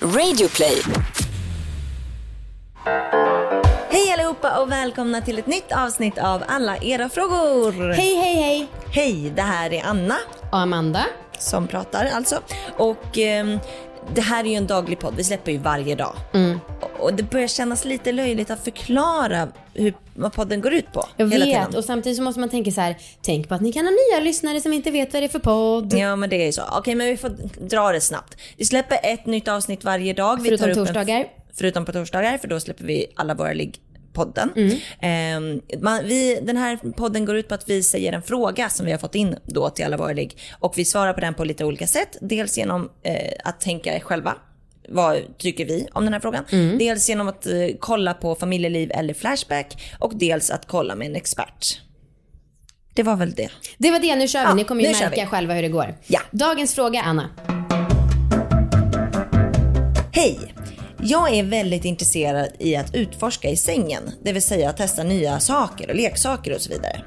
Radioplay. Hej allihopa och välkomna till ett nytt avsnitt av Alla era frågor. Hej, hej, hej! Hej, det här är Anna Och Amanda. som pratar alltså. Och ehm, det här är ju en daglig podd, vi släpper ju varje dag. Mm. Och- Och det börjar kännas lite löjligt att förklara hur, vad podden går ut på. Jag vet, och samtidigt så måste man tänka så här, tänk på att ni kan ha nya lyssnare som inte vet vad det är för podd. Ja men det är ju så. Okej men vi får dra det snabbt. Vi släpper ett nytt avsnitt varje dag. Vi Förutom en- torsdagar. förutom på torsdagar för då släpper vi alla våra ligg podden. Mm. Ehm, man, vi, den här podden går ut på att vi säger en fråga som vi har fått in då till alla våra ligg och vi svarar på den på lite olika sätt. Dels genom eh, att tänka själva. Vad tycker vi om den här frågan? Mm. Dels genom att eh, kolla på familjeliv eller Flashback och dels att kolla med en expert. Det var väl det. Det var det, nu kör vi. Ja, ni kommer ju märka själva hur det går. Ja. Dagens fråga, Anna. Hej! Jag är väldigt intresserad i att utforska i sängen, det vill säga att testa nya saker och leksaker och så vidare.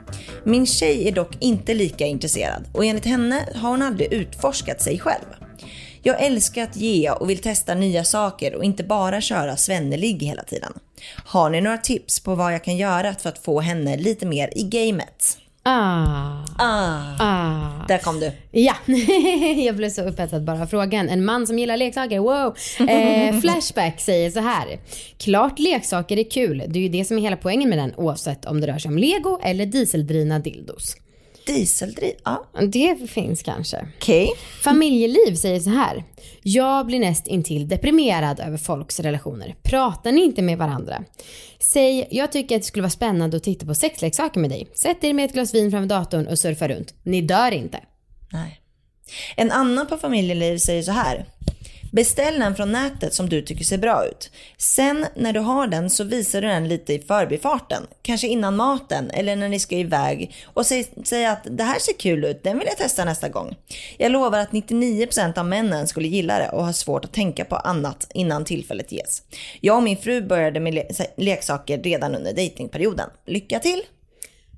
Min tjej är dock inte lika intresserad och enligt henne har hon aldrig utforskat sig själv. Jag älskar att ge och vill testa nya saker och inte bara köra svenneligg hela tiden. Har ni några tips på vad jag kan göra för att få henne lite mer i gamet? Ah. Ah, Ah. där kom du. Ja, jag blev så upphetsad bara av frågan. En man som gillar leksaker, wow. Eh, Flashback säger så här. Klart leksaker är kul. Det är ju det som är hela poängen med den oavsett om det rör sig om lego eller dieseldrivna dildos. Dieseldriv? Ja, Det finns kanske. okej. Familjeliv säger så här. Jag blir näst intill deprimerad över folks relationer. Pratar ni inte med varandra? Säg, jag tycker att det skulle vara spännande att titta på sexleksaker med dig. Sätt er med ett glas vin framför datorn och surfa runt. Ni dör inte. Nej. En annan på familjeliv säger så här. Beställ den från nätet som du tycker ser bra ut. Sen när du har den så visar du den lite i förbifarten. Kanske innan maten eller när ni ska iväg och säg, säg att det här ser kul ut, den vill jag testa nästa gång. Jag lovar att 99% av männen skulle gilla det och har svårt att tänka på annat innan tillfället ges. Jag och min fru började med le- leksaker redan under dejtingperioden. Lycka till!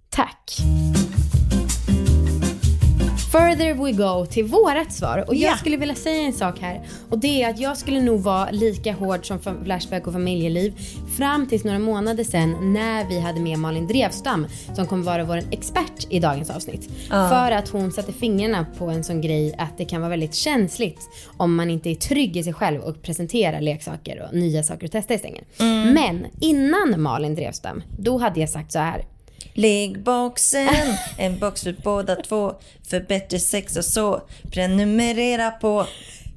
Tack. Further we go till vårat svar. Och jag Ja. skulle vilja säga en sak här. Och det är att jag skulle nog vara lika hård som Flashback och familjeliv fram tills några månader sedan när vi hade med Malin Drevstam som kommer vara vår expert i dagens avsnitt. För att hon satte fingrarna på en sån grej att det kan vara väldigt känsligt om man inte är trygg i sig själv och presenterar leksaker och nya saker att testa i sängen. Men innan Malin Drevstam, då hade jag sagt så här. Liggboxen, en box för båda två. För bättre sex och så. Prenumerera på.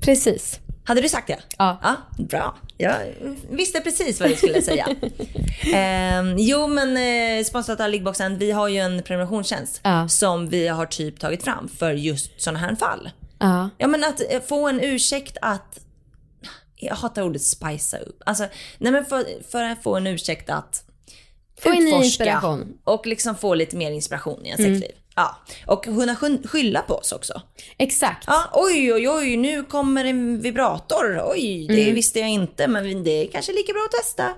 Precis. Hade du sagt det? Ja. ja bra. Jag visste precis vad du skulle säga. Ehm, jo men eh, sponsrat av Liggboxen, vi har ju en prenumerationstjänst Ja. som vi har typ tagit fram för just sådana här fall. Ja. Ja men att eh, få en ursäkt att jag hatar ordet spicea upp. Alltså, nej men för, för att få en ursäkt att Få utforska inspiration. Och liksom få lite mer inspiration i ens sexliv. Ja. Och kunna skylla på oss också. Exakt. Ja, oj, oj, oj, nu kommer en vibrator. Oj, det visste jag inte, men det är kanske lika bra att testa.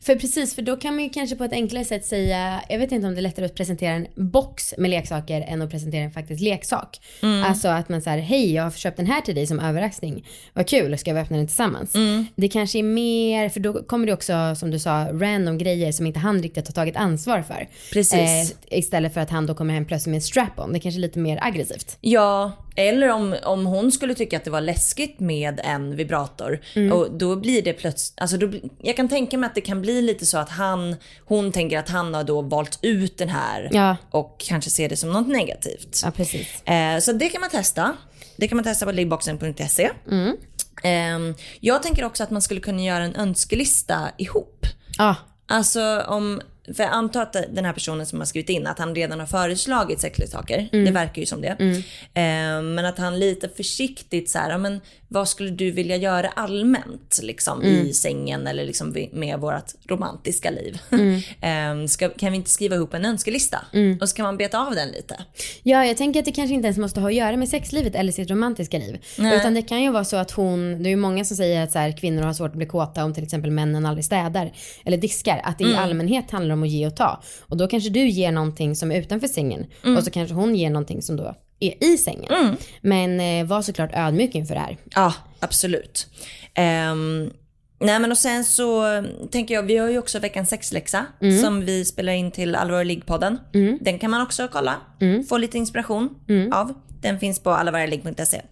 För precis, för då kan man ju kanske på ett enklare sätt säga, jag vet inte om det är lättare att presentera en box med leksaker än att presentera en faktisk leksak. Alltså att man säger hej jag har köpt den här till dig som överraskning. Vad kul, ska vi öppna den tillsammans? Det kanske är mer, för då kommer det också som du sa, random grejer som inte han riktigt har tagit ansvar för. Precis. Eh, istället för att han då kommer hem plötsligt med en strap-on. Det kanske är lite mer aggressivt. Ja, eller om, om hon skulle tycka att det var läskigt med en vibrator. Mm. Och då blir det plötsligt, alltså då, jag kan tänka mig att det kan bli lite så att han, hon tänker att han har då valt ut den här Ja. och kanske ser det som något negativt. Ja, precis. Eh, så det kan man testa. Det kan man testa på liggboxen.se. Mm. Eh, jag tänker också att man skulle kunna göra en önskelista ihop. Ja, Alltså om, för jag antar att den här personen som har skrivit in att han redan har föreslagit sexleksaker. Det verkar ju som det. Eh, men att han lite försiktigt så här, men vad skulle du vilja göra allmänt liksom i sängen eller liksom med vårt romantiska liv? eh, ska, kan vi inte skriva ihop en önskelista? Och så kan man beta av den lite. Ja, jag tänker att det kanske inte ens måste ha att göra med sexlivet eller sitt romantiska liv. Nej. Utan det kan ju vara så att hon, det är ju många som säger att så här, kvinnor har svårt att bli kåta om till exempel männen aldrig städar eller diskar. Att det i allmänhet handlar om att ge och ta. Och då kanske du ger någonting som är utanför sängen och så kanske hon ger någonting som då är i sängen. Men eh, var såklart ödmjuk inför det här. Ja, absolut. Ehm, nej men och sen så tänker jag, vi har ju också veckans sexläxa som vi spelar in till Allvar Ligg-podden. Den kan man också kolla, få lite inspiration av. Den finns på allavarligg.se.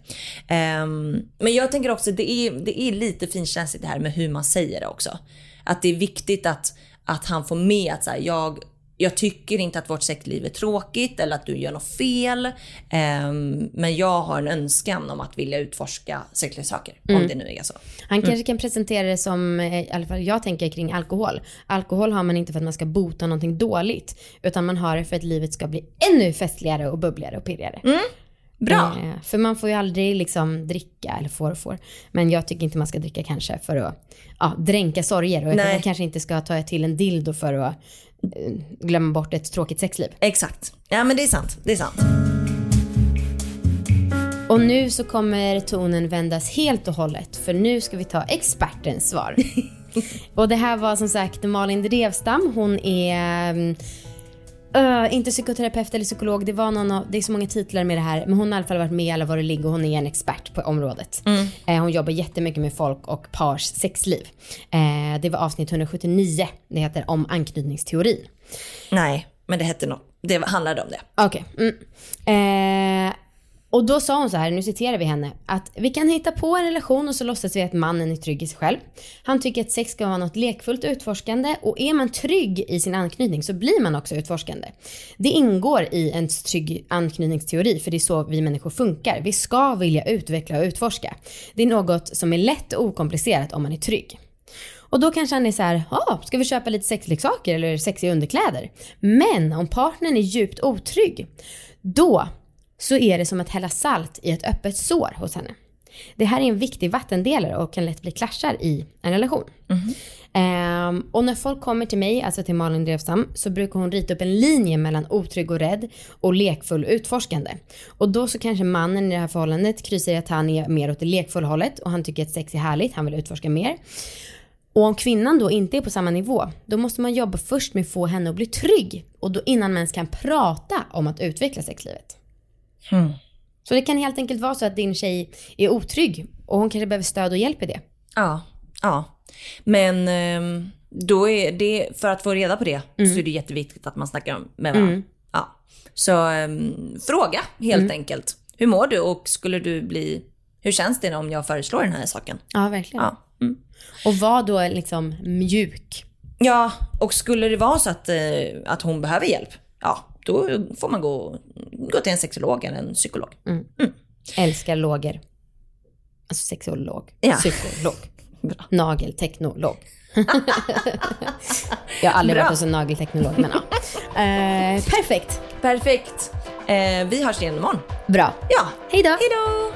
Ehm, men jag tänker också, det är, det är lite finkänsligt det här med hur man säger det också. Att det är viktigt att, att han får med att så här, jag jag tycker inte att vårt sexliv är tråkigt eller att du gör något fel. Ehm, men jag har en önskan om att vilja utforska sexleksaker. Om det nu är så. Han kanske kan presentera det som, eh, i alla fall jag tänker kring alkohol. Alkohol har man inte för att man ska bota någonting dåligt. Utan man har det för att livet ska bli ännu festligare och bubbligare och pirrigare. Bra. Eh, för man får ju aldrig liksom dricka, eller får och får. Men jag tycker inte man ska dricka kanske för att ja, dränka sorger. Och man kanske inte ska ta till en dildo för att eh, glömma bort ett tråkigt sexliv. Exakt. Ja men det är sant. Det är sant. Och nu så kommer tonen vändas helt och hållet för nu ska vi ta expertens svar. och det här var som sagt Malin Drevstam. Hon är mm, ö, inte psykoterapeut eller psykolog. Det, var någon av, det är så många titlar med det här. Men hon har i alla fall varit med i alla var det ligger och hon är en expert på området. Eh, hon jobbar jättemycket med folk och pars sexliv. Eh, det var avsnitt 179. Det heter om anknytningsteorin. Nej, men det hette något. Det handlade om det. Okej. Mm. Och då sa hon så här, nu citerar vi henne, att vi kan hitta på en relation och så låtsas vi att mannen är trygg i sig själv. Han tycker att sex ska vara något lekfullt utforskande och är man trygg i sin anknytning så blir man också utforskande. Det ingår i en trygg anknytningsteori för det är så vi människor funkar. Vi ska vilja utveckla och utforska. Det är något som är lätt och okomplicerat om man är trygg. Och då kanske han är så här, ja, ska vi köpa lite sexleksaker eller sexiga underkläder? Men om partnern är djupt otrygg, då så är det som att hälla salt i ett öppet sår hos henne. Det här är en viktig vattendelare och kan lätt bli clashar i en relation. Ehm, och när folk kommer till mig, alltså till Malin Drevstam, så brukar hon rita upp en linje mellan otrygg och rädd och lekfull och utforskande. Och då så kanske mannen i det här förhållandet kryssar i att han är mer åt det lekfulla hållet och han tycker att sex är härligt, han vill utforska mer. Och om kvinnan då inte är på samma nivå, då måste man jobba först med att få henne att bli trygg. Och då innan man ens kan prata om att utveckla sexlivet. Så det kan helt enkelt vara så att din tjej är otrygg och hon kanske behöver stöd och hjälp i det. Ja, ja. Men ehm, då är det, för att få reda på det så är det jätteviktigt att man snackar med varandra. Ja. Så ehm, fråga helt enkelt. Hur mår du och skulle du bli, hur känns det om jag föreslår den här saken? Ja, verkligen. Ja. Mm. Och var då liksom mjuk. Ja, och skulle det vara så att, eh, att hon behöver hjälp, ja då får man gå, gå till en sexolog eller en psykolog. Älskar låger. Alltså sexolog. Ja. Psykolog. Bra. Nagelteknolog. jag har aldrig Bra. varit hos en nagelteknolog men ja. Eh, perfekt. Perfekt. Eh, vi hörs igen imorgon. Bra. Ja, Hej då. hejdå!